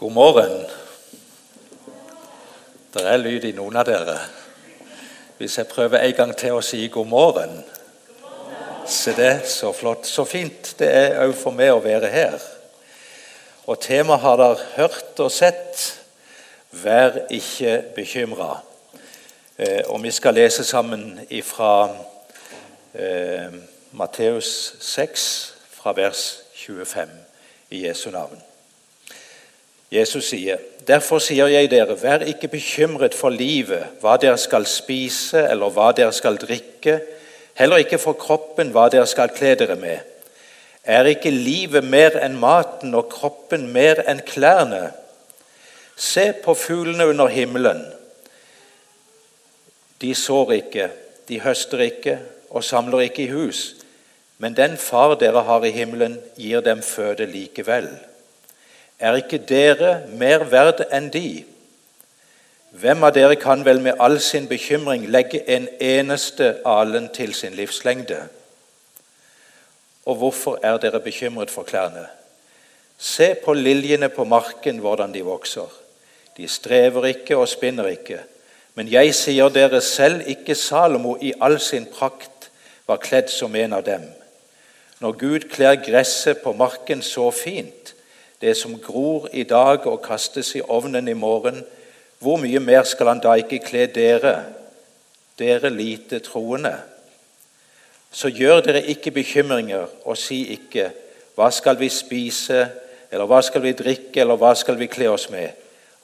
God morgen. Det er lyd i noen av dere. Hvis jeg prøver en gang til å si god morgen Se det, så flott. Så fint det er òg for meg å være her. Og temaet har dere hørt og sett. Vær ikke bekymra. Eh, og vi skal lese sammen fra eh, Matteus 6, fra vers 25, i Jesu navn. Jesus sier, 'Derfor sier jeg dere, vær ikke bekymret for livet, hva dere skal spise eller hva dere skal drikke, heller ikke for kroppen, hva dere skal kle dere med. Er ikke livet mer enn maten og kroppen mer enn klærne? Se på fuglene under himmelen. De sår ikke, de høster ikke og samler ikke i hus, men den far dere har i himmelen, gir dem føde likevel. Er ikke dere mer verd enn de? Hvem av dere kan vel med all sin bekymring legge en eneste alen til sin livslengde? Og hvorfor er dere bekymret for klærne? Se på liljene på marken, hvordan de vokser. De strever ikke og spinner ikke. Men jeg sier dere selv, ikke Salomo i all sin prakt var kledd som en av dem. Når Gud kler gresset på marken så fint, det som gror i dag og kastes i ovnen i morgen, hvor mye mer skal han da ikke kle dere, dere lite troende? Så gjør dere ikke bekymringer og si ikke hva skal vi spise, eller hva skal vi drikke, eller hva skal vi kle oss med?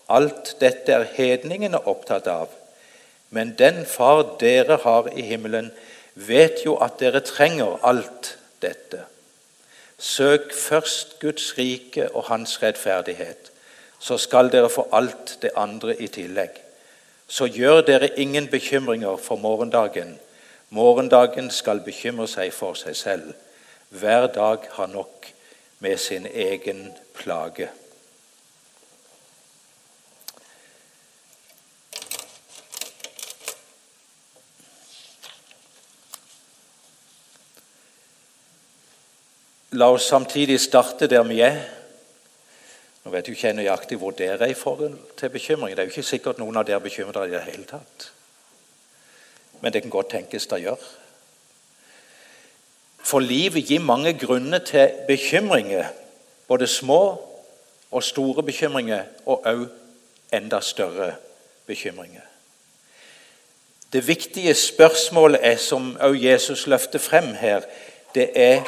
Alt dette er hedningene opptatt av. Men den Far dere har i himmelen, vet jo at dere trenger alt dette. Søk først Guds rike og Hans rettferdighet, så skal dere få alt det andre i tillegg. Så gjør dere ingen bekymringer for morgendagen. Morgendagen skal bekymre seg for seg selv. Hver dag har nok med sin egen plage. La oss samtidig starte der vi er. Nå vet jeg ikke nøyaktig hvor dere er forhold til bekymring. Det er jo ikke sikkert noen av dere er bekymret i det hele tatt. Men det kan godt tenkes det gjør. For livet gir mange grunner til bekymringer. Både små og store bekymringer, og òg enda større bekymringer. Det viktige spørsmålet er, som òg Jesus løfter frem her, det er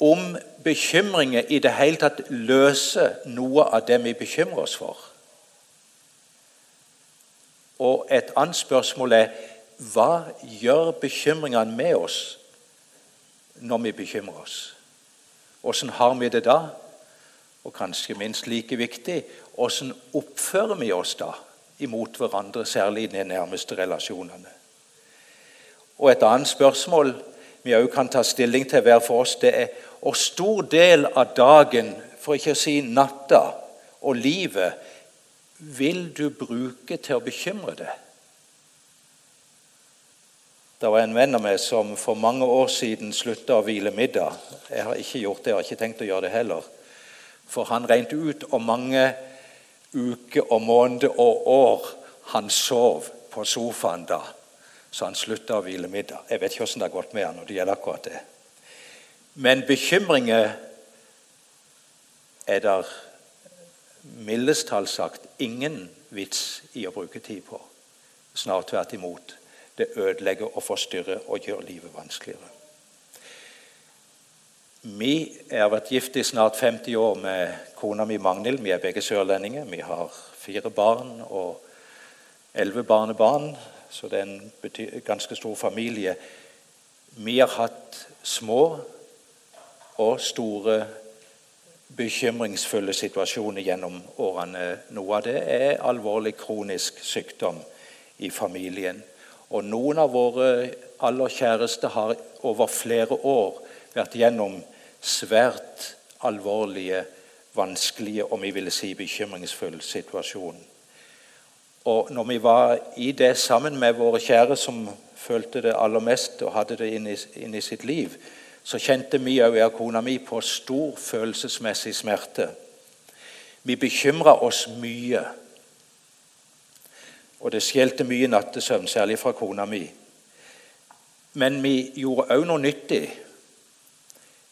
om bekymringer i det hele tatt løser noe av det vi bekymrer oss for. Og et annet spørsmål er hva gjør bekymringene med oss når vi bekymrer oss? Åssen har vi det da? Og kanskje minst like viktig åssen oppfører vi oss da imot hverandre, særlig i de nærmeste relasjonene? Og et annet spørsmål vi òg kan ta stilling til hver for oss, det er og stor del av dagen, for ikke å si natta, og livet vil du bruke til å bekymre deg? Det var en venn av meg som for mange år siden slutta å hvile middag. Jeg har ikke gjort det, jeg har ikke tenkt å gjøre det heller. For han regnet ut hvor mange uker og måneder og år han sov på sofaen da. Så han slutta å hvile middag. Jeg vet ikke hvordan det har gått med han når det gjelder akkurat det. Men bekymringer er der mildest talt sagt ingen vits i å bruke tid på. Snart tvert imot. Det ødelegger og forstyrrer og gjør livet vanskeligere. Vi har vært gift i snart 50 år med kona mi Magnhild. Vi er begge sørlendinger. Vi har fire barn og elleve barnebarn, så det er en ganske stor familie. Vi har hatt små og store bekymringsfulle situasjoner gjennom årene. Noe av det er alvorlig kronisk sykdom i familien. Og noen av våre aller kjæreste har over flere år vært gjennom svært alvorlige, vanskelige om vi ville si bekymringsfull situasjon. Og når vi var i det sammen med våre kjære som følte det aller mest og hadde det inni, inni sitt liv, så kjente vi òg, jeg og kona mi, på stor følelsesmessig smerte. Vi bekymra oss mye. Og det skjelte mye nattesøvn, særlig fra kona mi. Men vi gjorde òg noe nyttig.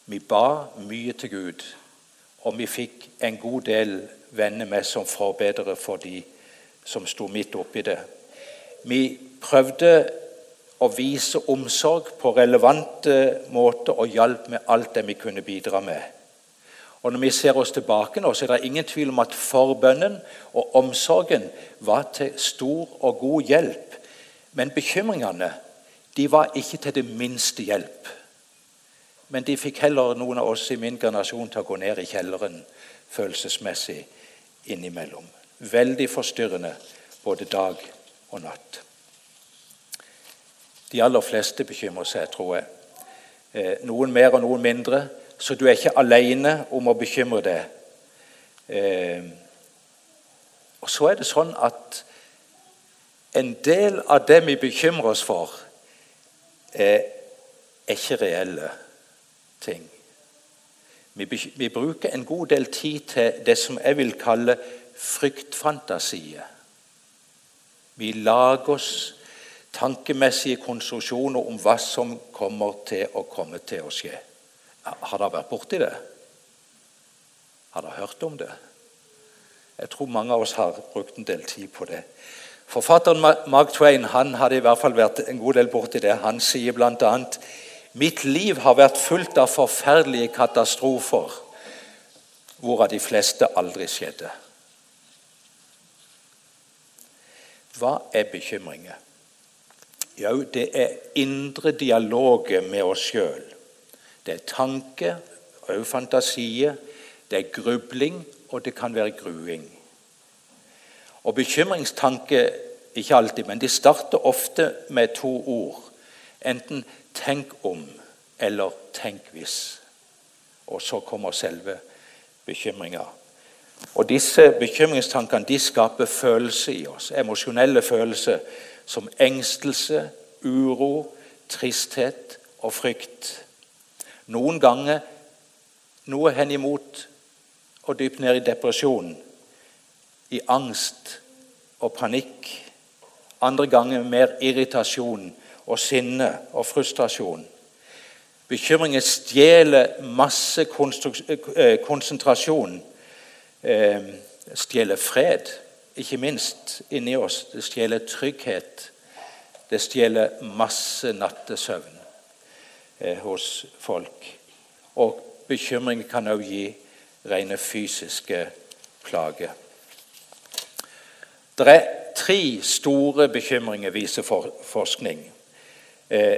Vi ba mye til Gud, og vi fikk en god del venner med som forbedrere for de som sto midt oppi det. Vi prøvde å vise omsorg på relevante måter og hjalp med alt det vi kunne bidra med. Og Når vi ser oss tilbake nå, så er det ingen tvil om at forbønnen og omsorgen var til stor og god hjelp. Men bekymringene de var ikke til det minste hjelp. Men de fikk heller noen av oss i min generasjon til å gå ned i kjelleren følelsesmessig innimellom. Veldig forstyrrende både dag og natt. De aller fleste bekymrer seg, tror jeg. Eh, noen mer og noen mindre. Så du er ikke alene om å bekymre deg. Eh, og så er det sånn at en del av det vi bekymrer oss for, er ikke reelle ting. Vi bruker en god del tid til det som jeg vil kalle fryktfantasier. Vi lager oss tankemessige konstruksjoner om hva som kommer til å komme til å skje. Har dere vært borti det? Har dere hørt om det? Jeg tror mange av oss har brukt en del tid på det. Forfatteren Mark Twain han hadde i hvert fall vært en god del borti det. Han sier bl.a.: Mitt liv har vært fullt av forferdelige katastrofer, hvorav de fleste aldri skjedde. Hva er bekymringer? Jo, det er indre dialoger med oss sjøl. Det er tanke, òg fantasier, det er grubling, og det kan være gruing. Og bekymringstanke ikke alltid, men de starter ofte med to ord. Enten 'tenk om' eller 'tenk hvis'. Og så kommer selve bekymringa. Og Disse bekymringstankene de skaper følelser i oss, emosjonelle følelser som engstelse, uro, tristhet og frykt. Noen ganger noe henimot og dypt ned i depresjon, i angst og panikk. Andre ganger mer irritasjon og sinne og frustrasjon. Bekymringer stjeler masse eh, konsentrasjon. Eh, stjeler fred ikke minst inni oss. Det stjeler trygghet. Det stjeler masse nattesøvn eh, hos folk. Og bekymring kan også gi rene fysiske plager. Det er tre store bekymringer, viser for, forskning. Eh,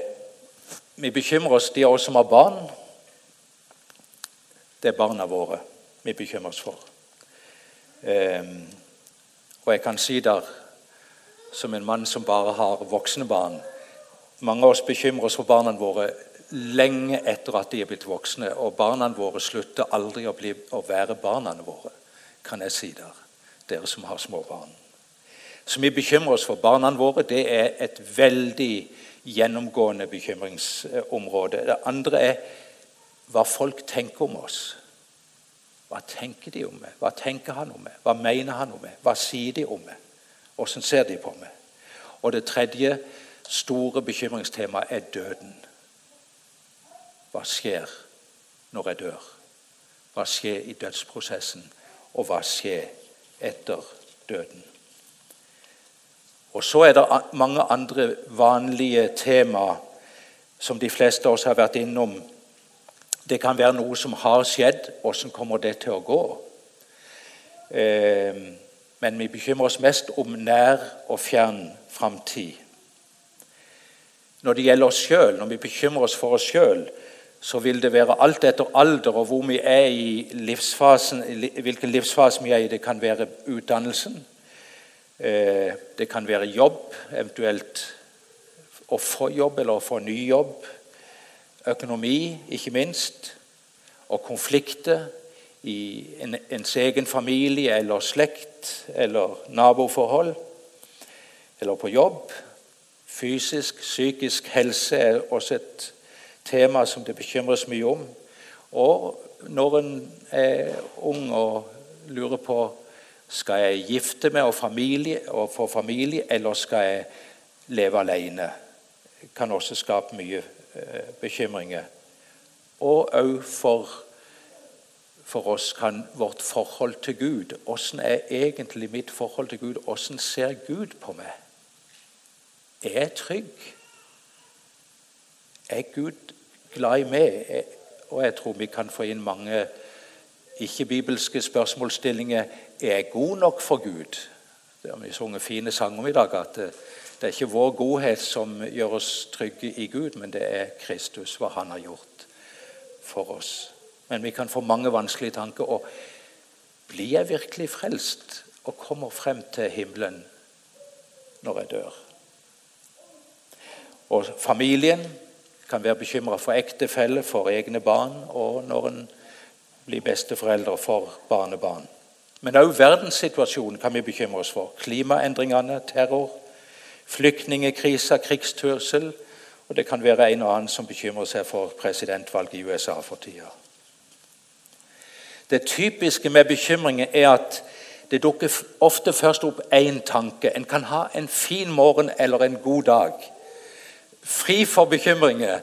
vi bekymrer oss, de av oss som har barn. Det er barna våre vi bekymrer oss for. Eh, og jeg kan si der, som en mann som bare har voksne barn Mange av oss bekymrer oss for barna våre lenge etter at de er blitt voksne. Og barna våre slutter aldri å, bli, å være barna våre, kan jeg si der. Dere som har små barn. Så vi bekymrer oss for barna våre. Det er et veldig gjennomgående bekymringsområde. Det andre er hva folk tenker om oss. Hva tenker de om meg? Hva tenker han om meg? Hva mener han om meg? Hva sier de om meg? Hvordan ser de på meg? Og det tredje store bekymringstemaet er døden. Hva skjer når jeg dør? Hva skjer i dødsprosessen? Og hva skjer etter døden? Og Så er det mange andre vanlige tema som de fleste av oss har vært innom det kan være noe som har skjedd. Hvordan kommer det til å gå? Eh, men vi bekymrer oss mest om nær og fjern framtid. Når det gjelder oss sjøl, når vi bekymrer oss for oss sjøl, så vil det være alt etter alder og hvor vi er i livsfasen, hvilken livsfase vi er i. Det kan være utdannelsen, eh, det kan være jobb, eventuelt å få jobb eller å få ny jobb økonomi, ikke minst, og konflikter i en, ens egen familie eller slekt eller naboforhold, eller på jobb. Fysisk, psykisk helse er også et tema som det bekymres mye om. Og når en er ung og lurer på skal jeg gifte meg og, familie, og få familie, eller skal jeg leve alene. Kan også skape mye bekymringer. Og òg for, for oss kan vårt forhold til Gud Åssen er egentlig mitt forhold til Gud? Åssen ser Gud på meg? Er jeg trygg? Er Gud glad i meg? Og jeg tror vi kan få inn mange ikke-bibelske spørsmålsstillinger. Er jeg god nok for Gud? Det har vi sunget fine sanger om i dag. at eh, Det er ikke vår godhet som gjør oss trygge i Gud, men det er Kristus, hva Han har gjort for oss. Men vi kan få mange vanskelige tanker. og Blir jeg virkelig frelst og kommer frem til himmelen når jeg dør? Og familien kan være bekymra for ektefelle, for egne barn, og når en blir besteforeldre for barnebarn. Men òg verdenssituasjonen kan vi bekymre oss for. Klimaendringene, terror, flyktningkriser, krigstørsel. Og det kan være en og annen som bekymrer seg for presidentvalget i USA for tida. Det typiske med bekymringer er at det dukker ofte først opp én tanke. En kan ha en fin morgen eller en god dag fri for bekymringer,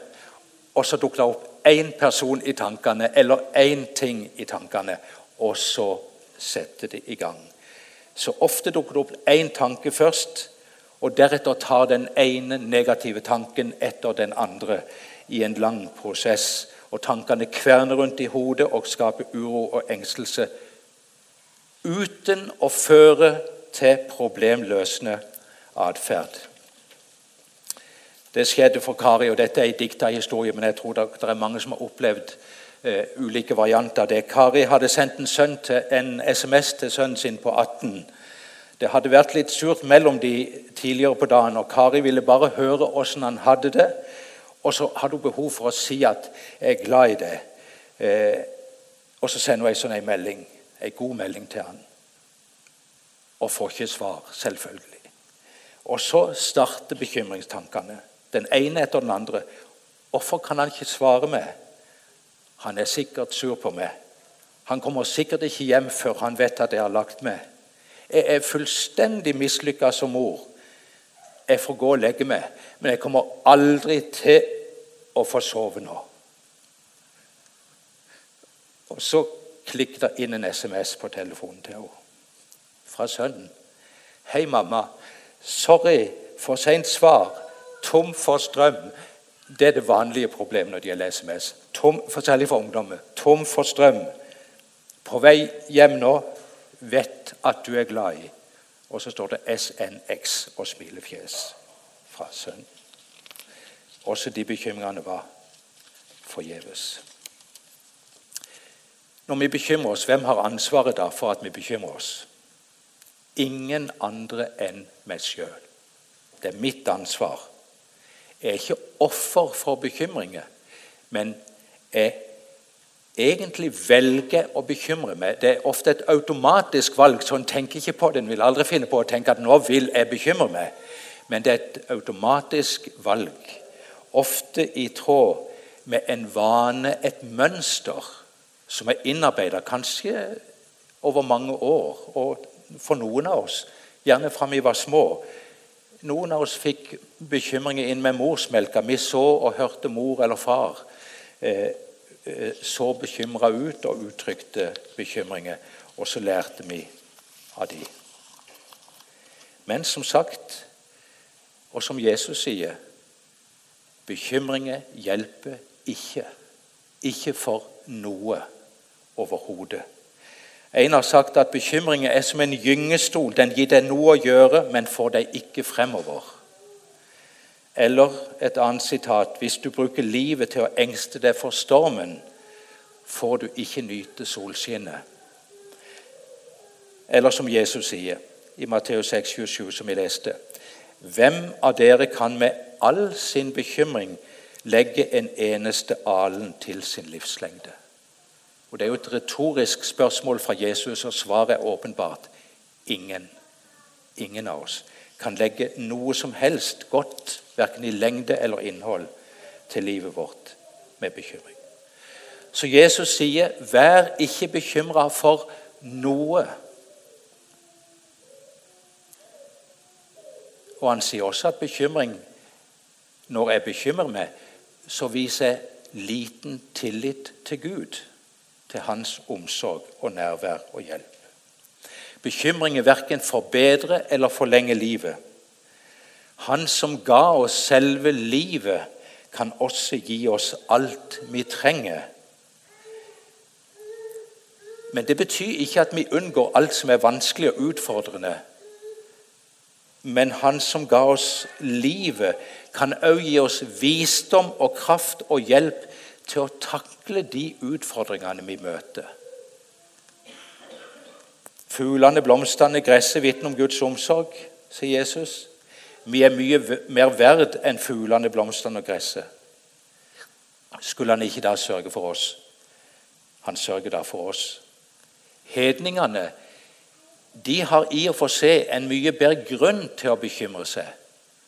og så dukker det opp én person i tankene eller én ting i tankene, og så setter det i gang. Så ofte dukker det opp én tanke først, og deretter tar den ene negative tanken etter den andre i en lang prosess. Og tankene kverner rundt i hodet og skaper uro og engstelse uten å føre til problemløsende atferd. Det skjedde for Kari, og dette er en dikta historie, men jeg tror det, er mange som har opplevd eh, ulike varianter av det. Kari hadde sendt en, til, en, SMS til sønnen sin på 18. Det hadde vært litt surt mellom de tidligere på dagen, og Kari ville bare høre åssen han hadde det. Og så hadde hun behov for å si at 'jeg er glad i deg'. Eh, og så sender hun en sånn melding, en god melding til han. Og får ikke svar, selvfølgelig. Og så starter bekymringstankene den ene etter den andre. Hvorfor kan han ikke svare meg? Han er sikkert sur på meg. Han kommer sikkert ikke hjem før han vet at jeg har lagt meg. Jeg er fullstendig mislykka som mor. Jeg får gå og legge meg, men jeg kommer aldri til å få sove nå. Og så klikket det inn en SMS på telefonen til henne fra sønnen. 'Hei, mamma. Sorry for seint svar tom for strøm. Det er det vanlige problemet når det gjelder SMS. Tom, særlig for ungdommer. Tom for strøm. På vei hjem nå. Vet at du er glad i. Og så står det SNX og smilefjes fra sønnen. Også de bekymringene var forgjeves. Når vi bekymrer oss, hvem har ansvaret da for at vi bekymrer oss? Ingen andre enn meg sjøl. Det er mitt ansvar Jeg er ikke offer for bekymringer, men jeg egentlig velger å bekymre meg. Det er ofte et automatisk valg, så en tenker ikke på det. En vil aldri finne på å tenke at 'nå vil jeg bekymre meg', men det er et automatisk valg. Ofte i tråd med en vane, et mønster, som er innarbeida kanskje over mange år, og for noen av oss, gjerne fra vi var små, noen av oss fikk bekymringer inn med morsmelka. Vi så og hørte mor eller far eh, så bekymra ut og uttrykte bekymringer. Og så lærte vi av de. Men som sagt, og som Jesus sier, bekymringer hjelper ikke. Ikke for noe overhodet. En har sagt at bekymringer er som en gyngestol. Den gir deg noe å gjøre, men får deg ikke fremover. Eller et annet sitat Hvis du bruker livet til å engste deg for stormen, får du ikke nyte solskinnet. Eller som Jesus sier i Matteus 6, 27, som vi leste Hvem av dere kan med all sin bekymring legge en eneste alen til sin livslengde? Og Det er jo et retorisk spørsmål fra Jesus, og svaret er åpenbart ingen. Ingen av oss kan legge noe som helst godt, verken i lengde eller innhold, til livet vårt med bekymring. Så Jesus sier, 'Vær ikke bekymra for noe. Og han sier også at bekymring, når jeg bekymrer meg, så viser jeg liten tillit til Gud, til hans omsorg og nærvær og hjelp. Bekymringer verken forbedrer eller forlenger livet. Han som ga oss selve livet, kan også gi oss alt vi trenger. Men det betyr ikke at vi unngår alt som er vanskelig og utfordrende. Men Han som ga oss livet, kan også gi oss visdom og kraft og hjelp til å takle de utfordringene vi møter. Fuglene, blomstene, gresset vitner om Guds omsorg, sier Jesus. Vi er mye mer verd enn fuglene, blomstene og gresset. Skulle han ikke da sørge for oss? Han sørger da for oss. Hedningene de har i og for seg en mye bedre grunn til å bekymre seg,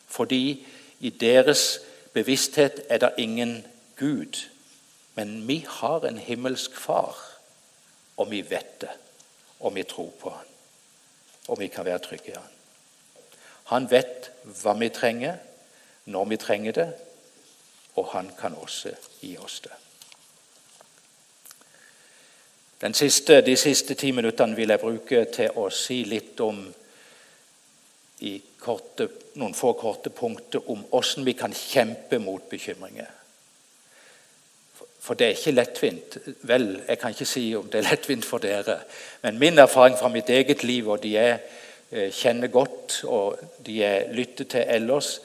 fordi i deres bevissthet er det ingen Gud. Men vi har en himmelsk far, og vi vet det. Og vi tror på han. Og vi kan være trygge i han. Han vet hva vi trenger, når vi trenger det, og han kan også gi oss det. Siste, de siste ti minuttene vil jeg bruke til å si litt om korte, noen få korte punkter om hvordan vi kan kjempe mot bekymringer. For det er ikke lettvint. Vel, jeg kan ikke si om det er lettvint for dere. Men min erfaring fra mitt eget liv, og de jeg eh, kjenner godt, og de jeg lytter til ellers,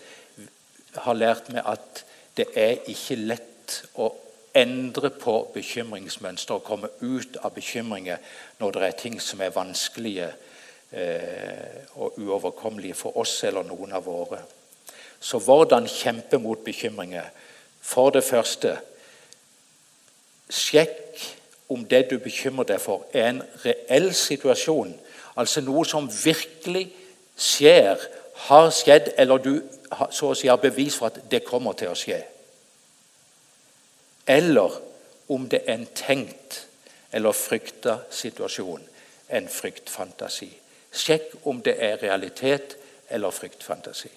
har lært meg at det er ikke lett å endre på bekymringsmønster og komme ut av bekymringer når det er ting som er vanskelige eh, og uoverkommelige for oss eller noen av våre. Så hvordan kjempe mot bekymringer? For det første sjekk om det du bekymrer deg for, er en reell situasjon. Altså noe som virkelig skjer, har skjedd, eller du så å si har bevis for at det kommer til å skje eller om det er en tenkt eller frykta situasjon, en fryktfantasi. Sjekk om det er realitet eller fryktfantasi.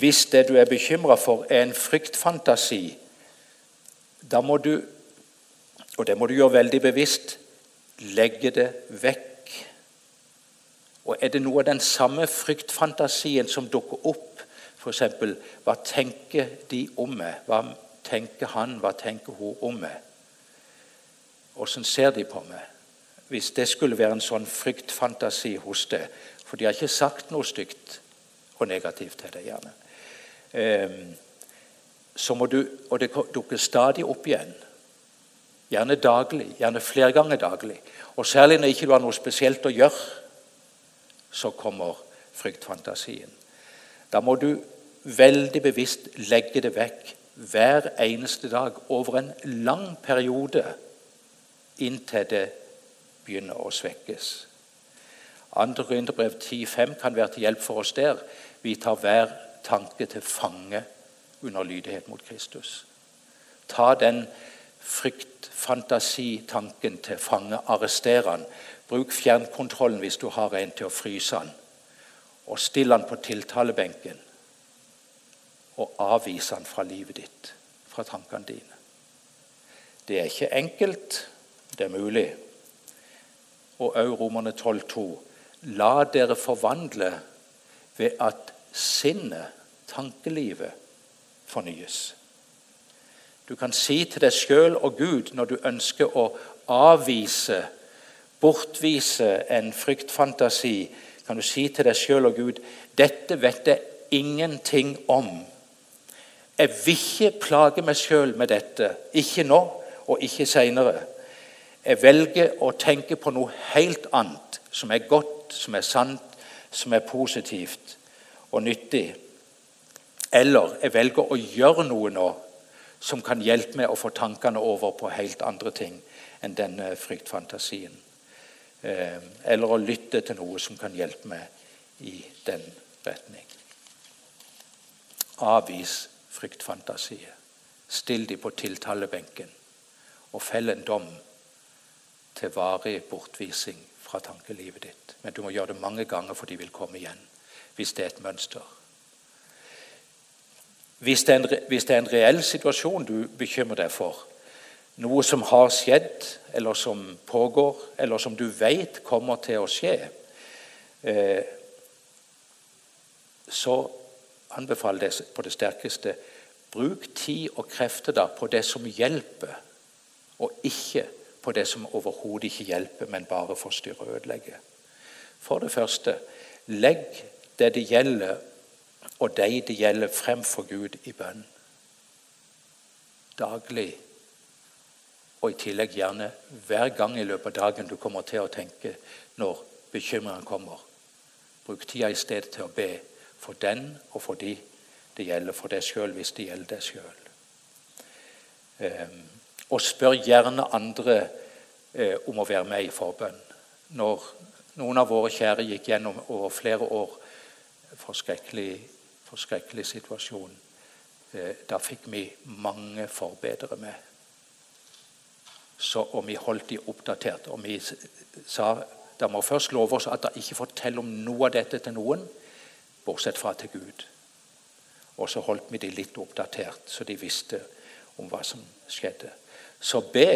Hvis det du er bekymra for, er en fryktfantasi, da må du, og det må du gjøre veldig bevisst, legge det vekk. Og Er det noe av den samme fryktfantasien som dukker opp F.eks.: Hva tenker de om meg? Hva tenker han, hva tenker hun om meg? Åssen ser de på meg? Hvis det skulle være en sånn fryktfantasi hos deg For de har ikke sagt noe stygt og negativt til deg, gjerne. Ehm, så må du, Og det dukker stadig opp igjen. Gjerne daglig, gjerne flere ganger daglig. Og særlig når ikke du har noe spesielt å gjøre, så kommer fryktfantasien. Da må du veldig bevisst legge det vekk hver eneste dag over en lang periode inntil det begynner å svekkes. Andre Korinterbrev 10,5 kan være til hjelp for oss der. Vi tar hver tanke til fange under lydighet mot Kristus. Ta den fryktfantasitanken til fange, arrester den. Bruk fjernkontrollen hvis du har en til å fryse den og still han på tiltalebenken og avvise han fra livet ditt, fra tankene dine. Det er ikke enkelt, det er mulig. Og òg Romerne 12,2.: La dere forvandle ved at sinnet, tankelivet, fornyes. Du kan si til deg sjøl og Gud når du ønsker å avvise, bortvise en fryktfantasi kan du si til deg sjøl og Gud dette vet jeg ingenting om. Jeg vil ikke plage meg sjøl med dette. Ikke nå, og ikke seinere. Jeg velger å tenke på noe helt annet, som er godt, som er sant, som er positivt og nyttig. Eller jeg velger å gjøre noe nå som kan hjelpe meg å få tankene over på helt andre ting enn denne fryktfantasien. Eh, eller å lytte til noe som kan hjelpe meg i den retning. Avvis fryktfantasier. Still de på tiltalebenken og fell en dom til varig bortvising fra tankelivet ditt. Men du må gjøre det mange ganger, for de vil komme igjen. Hvis det er et mønster. Hvis det, en, hvis det er en reell situasjon du bekymrer deg for, noe som har skjedd, eller som pågår, eller som du vet kommer til å skje, eh, så anbefaler jeg på det sterkeste bruk tid og krefter da på det som hjelper, og ikke på det som overhodet ikke hjelper, men bare forstyrrer og ødelegger. For det første, legg det det gjelder, og de det gjelder, fremfor Gud i bønn. Daglig. Og i tillegg gjerne hver gang i løpet av dagen du kommer til å tenke når bekymringen kommer. Bruk tida i stedet til å be for den og for de det gjelder, for deg sjøl hvis det gjelder deg sjøl. Ehm, og spør gjerne andre eh, om å være med i forbønn. Når noen av våre kjære gikk gjennom over flere år forskrekkelig forskrekkelig situasjon. Eh, da fikk vi mange forbedere med. Så, og vi holdt de oppdatert. Og vi sa «Da må først love oss at de ikke forteller om noe av dette til noen, bortsett fra til Gud. Og så holdt vi de litt oppdatert, så de visste om hva som skjedde. Så be,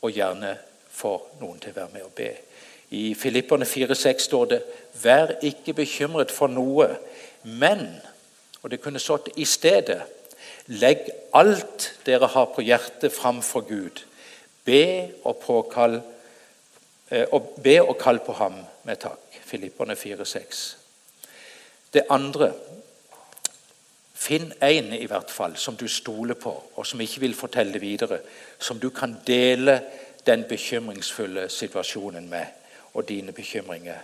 og gjerne få noen til å være med og be. I Filipperne 4,6 står det:" Vær ikke bekymret for noe, men Og det kunne stått i stedet Legg alt dere har på hjertet, framfor Gud. Be og, påkall, eh, og be og kall på ham med takk. Filipperne 4,6. Det andre Finn en i hvert fall som du stoler på, og som ikke vil fortelle det videre. Som du kan dele den bekymringsfulle situasjonen med, og dine bekymringer.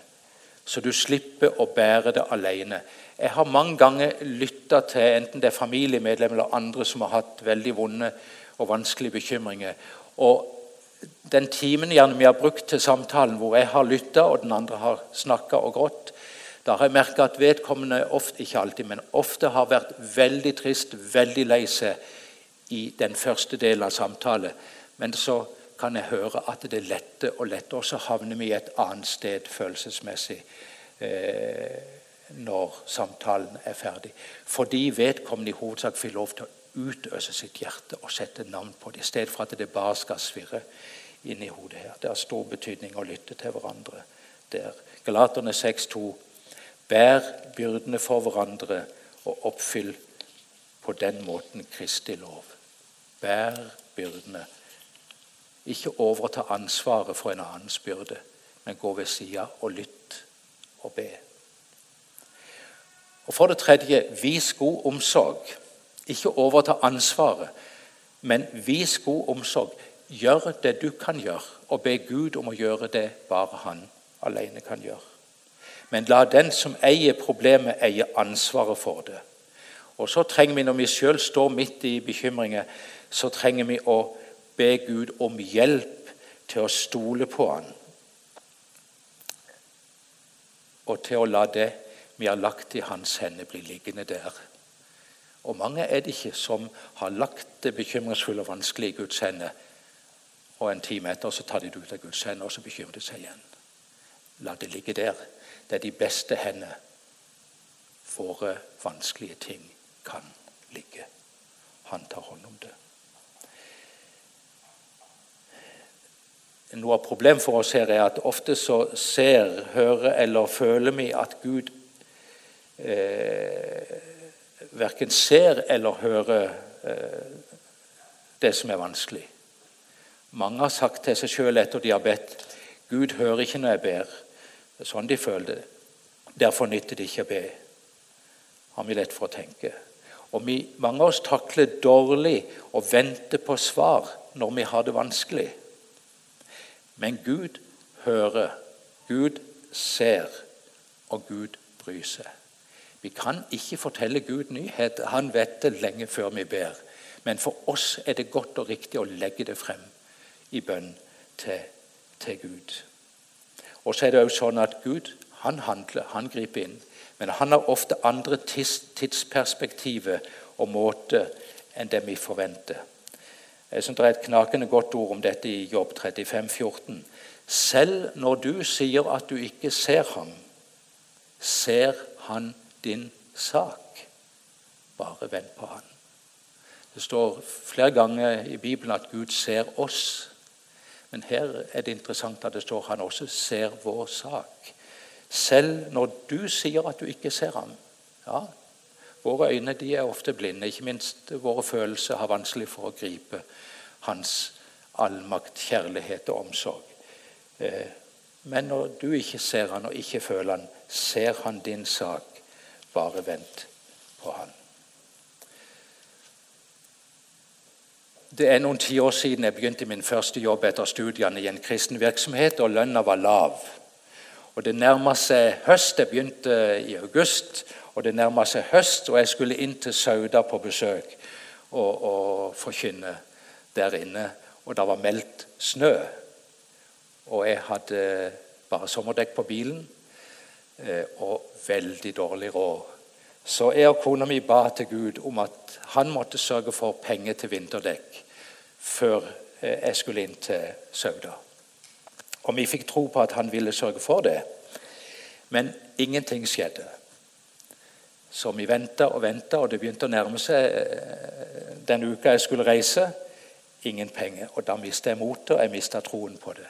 Så du slipper å bære det alene. Jeg har mange ganger lytta til enten det er familiemedlemmer eller andre som har hatt veldig vonde og vanskelige bekymringer. Og den timen gjerne vi har brukt til samtalen, hvor jeg har lytta og den andre har snakka og grått, da har jeg merka at vedkommende ofte, ikke alltid, men ofte har vært veldig trist, veldig lei seg i den første delen av samtalen. Men så kan jeg høre at det letter og letter, og så havner vi et annet sted følelsesmessig. Eh, når samtalen er ferdig. Fordi vedkommende i hovedsak får lov til å utøse sitt hjerte og sette navn på det, i stedet for at det bare skal svirre inn i hodet her. Det har stor betydning å lytte til hverandre der. Galaterne 6,2.: Bær byrdene for hverandre og oppfyll på den måten Kristi lov. Bær byrdene. Ikke overta ansvaret for en annens byrde, men gå ved sida og lytt og be. Og For det tredje vis god omsorg. Ikke overta ansvaret, men vis god omsorg. Gjør det du kan gjøre, og be Gud om å gjøre det bare han alene kan gjøre. Men la den som eier problemet, eie ansvaret for det. Og så trenger vi, Når vi sjøl står midt i bekymringer, så trenger vi å be Gud om hjelp til å stole på Han. Og til å la det vi har lagt i hans hender, bli liggende der. Og mange er det ikke som har lagt det bekymringsfulle og vanskelige i Guds hender, og en time etter så tar de det ut av Guds hender, og så bekymrer de seg igjen. La det ligge der. Det er de beste hender våre vanskelige ting kan ligge. Han tar hånd om det. Noe av problemet for oss her er at ofte så ser, hører eller føler vi at Gud eh, verken ser eller hører eh, det som er vanskelig. Mange har sagt til seg sjøl etter de har bedt Gud hører ikke når jeg ber. Det er sånn de føler det. Derfor nytter det ikke å be. Har vi lett for å tenke. Og vi, Mange av oss takler dårlig å vente på svar når vi har det vanskelig. Men Gud hører, Gud ser, og Gud bryr seg. Vi kan ikke fortelle Gud nyheter. Han vet det lenge før vi ber. Men for oss er det godt og riktig å legge det frem i bønn til, til Gud. Og så er det også sånn at Gud han handler, han griper inn. Men han har ofte andre tids, tidsperspektiver og måter enn det vi forventer. Jeg synes Det er et knakende godt ord om dette i Jobb 35, 14. Selv når du sier at du ikke ser ham, ser han din sak. Bare vent på han. Det står flere ganger i Bibelen at Gud ser oss. Men her er det interessant at det står han også ser vår sak. Selv når du sier at du ikke ser ham. Ja, Våre øyne er ofte blinde. Ikke minst våre følelser har vanskelig for å gripe hans allmakt, kjærlighet og omsorg. Eh, men når du ikke ser han og ikke føler han, ser han din sak. Bare vent på han. Det er noen tiår siden jeg begynte min første jobb etter studiene i en kristen virksomhet, og lønna var lav. Og Det nærma seg høst. Jeg begynte i august, og det nærma seg høst, og jeg skulle inn til Sauda på besøk og, og forkynne der inne. Og det var meldt snø. Og jeg hadde bare sommerdekk på bilen eh, og veldig dårlig råd. Så jeg og kona mi ba til Gud om at han måtte sørge for penger til vinterdekk før eh, jeg skulle inn til Sauda. Og vi fikk tro på at han ville sørge for det. Men ingenting skjedde. Så vi venta og venta, og det begynte å nærme seg eh, den uka jeg skulle reise. Ingen penger. Og da mista jeg motet, og jeg mista troen på det.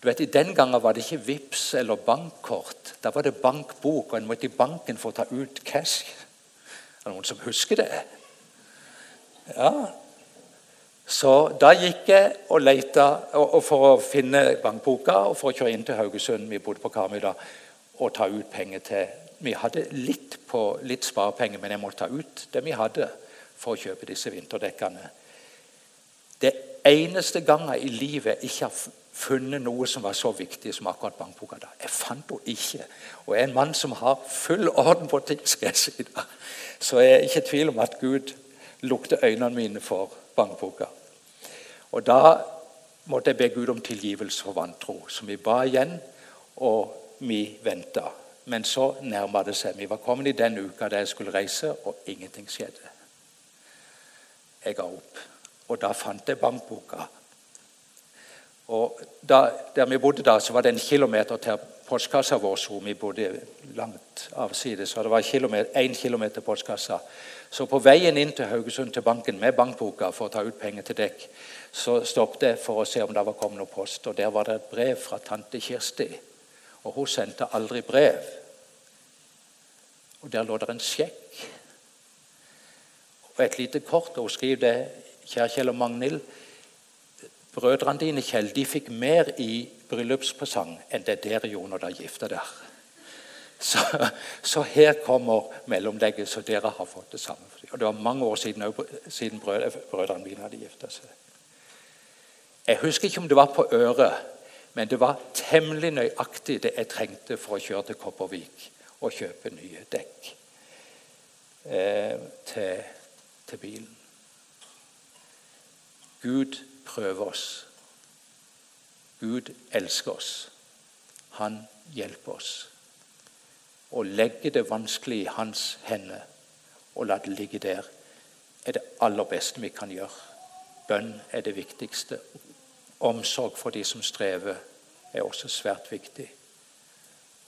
Du vet, I Den gangen var det ikke VIPS eller bankkort. Da var det bankbok, og en måtte i banken for å ta ut cash. Er det noen som husker det? Ja. Så da gikk jeg og leita for å finne bankboka og for å kjøre inn til Haugesund. Vi bodde på Karmøy da. Og ta ut penger til Vi hadde litt, på, litt sparepenger, men jeg måtte ta ut det vi hadde for å kjøpe disse vinterdekkene. Det eneste gangen i livet jeg ikke har funnet noe som var så viktig som akkurat bankboka. da. Jeg fant henne ikke. Og jeg er en mann som har full orden på ting. skal jeg si da. Så jeg er ikke i tvil om at Gud lukter øynene mine for bankboka. Og Da måtte jeg be Gud om tilgivelse for vantro. Så vi ba igjen, og vi venta. Men så nærma det seg. Vi var kommet i den uka der jeg skulle reise, og ingenting skjedde. Jeg ga opp. Og da fant jeg bankboka. Og da, Der vi bodde da, så var det en kilometer til postkassa vår, Så vi bodde langt avsides. Så det var én kilometer postkassa. Så på veien inn til Haugesund til banken med bankboka for å ta ut penger til dekk, så stoppet jeg for å se om det var kommet noe post. Og Der var det et brev fra tante Kirsti. Og hun sendte aldri brev. Og Der lå det en sjekk og et lite kort. Og hun skriver det Kjære Kjell og Magnhild. Brødrene dine Kjell, de fikk mer i bryllupspresang enn det dere gjorde når dere gifta dere. Så, så, her kommer mellomlegget, så dere har fått det samme. Og Det var mange år siden, siden brødrene mine hadde gifta seg. Jeg husker ikke om det var på øret, men det var temmelig nøyaktig det jeg trengte for å kjøre til Kopervik og kjøpe nye dekk eh, til, til bilen. Gud prøver oss. Gud elsker oss. Han hjelper oss. Å legge det vanskelig i hans hender og la det ligge der, er det aller beste vi kan gjøre. Bønn er det viktigste. Omsorg for de som strever, er også svært viktig.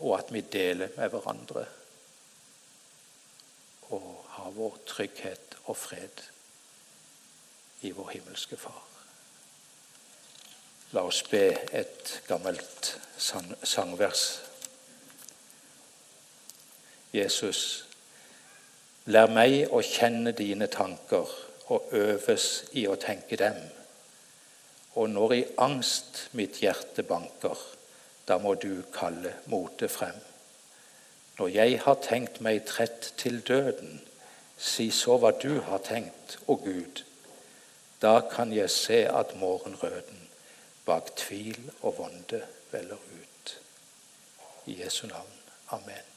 Og at vi deler med hverandre og har vår trygghet og fred i vår himmelske Far. La oss be et gammelt sangvers. Jesus, lær meg å kjenne dine tanker og øves i å tenke dem. Og når i angst mitt hjerte banker, da må du kalle motet frem. Når jeg har tenkt meg trett til døden, si så hva du har tenkt, å Gud. Da kan jeg se at morgenrøden bak tvil og vonde veller ut. I Jesu navn. Amen.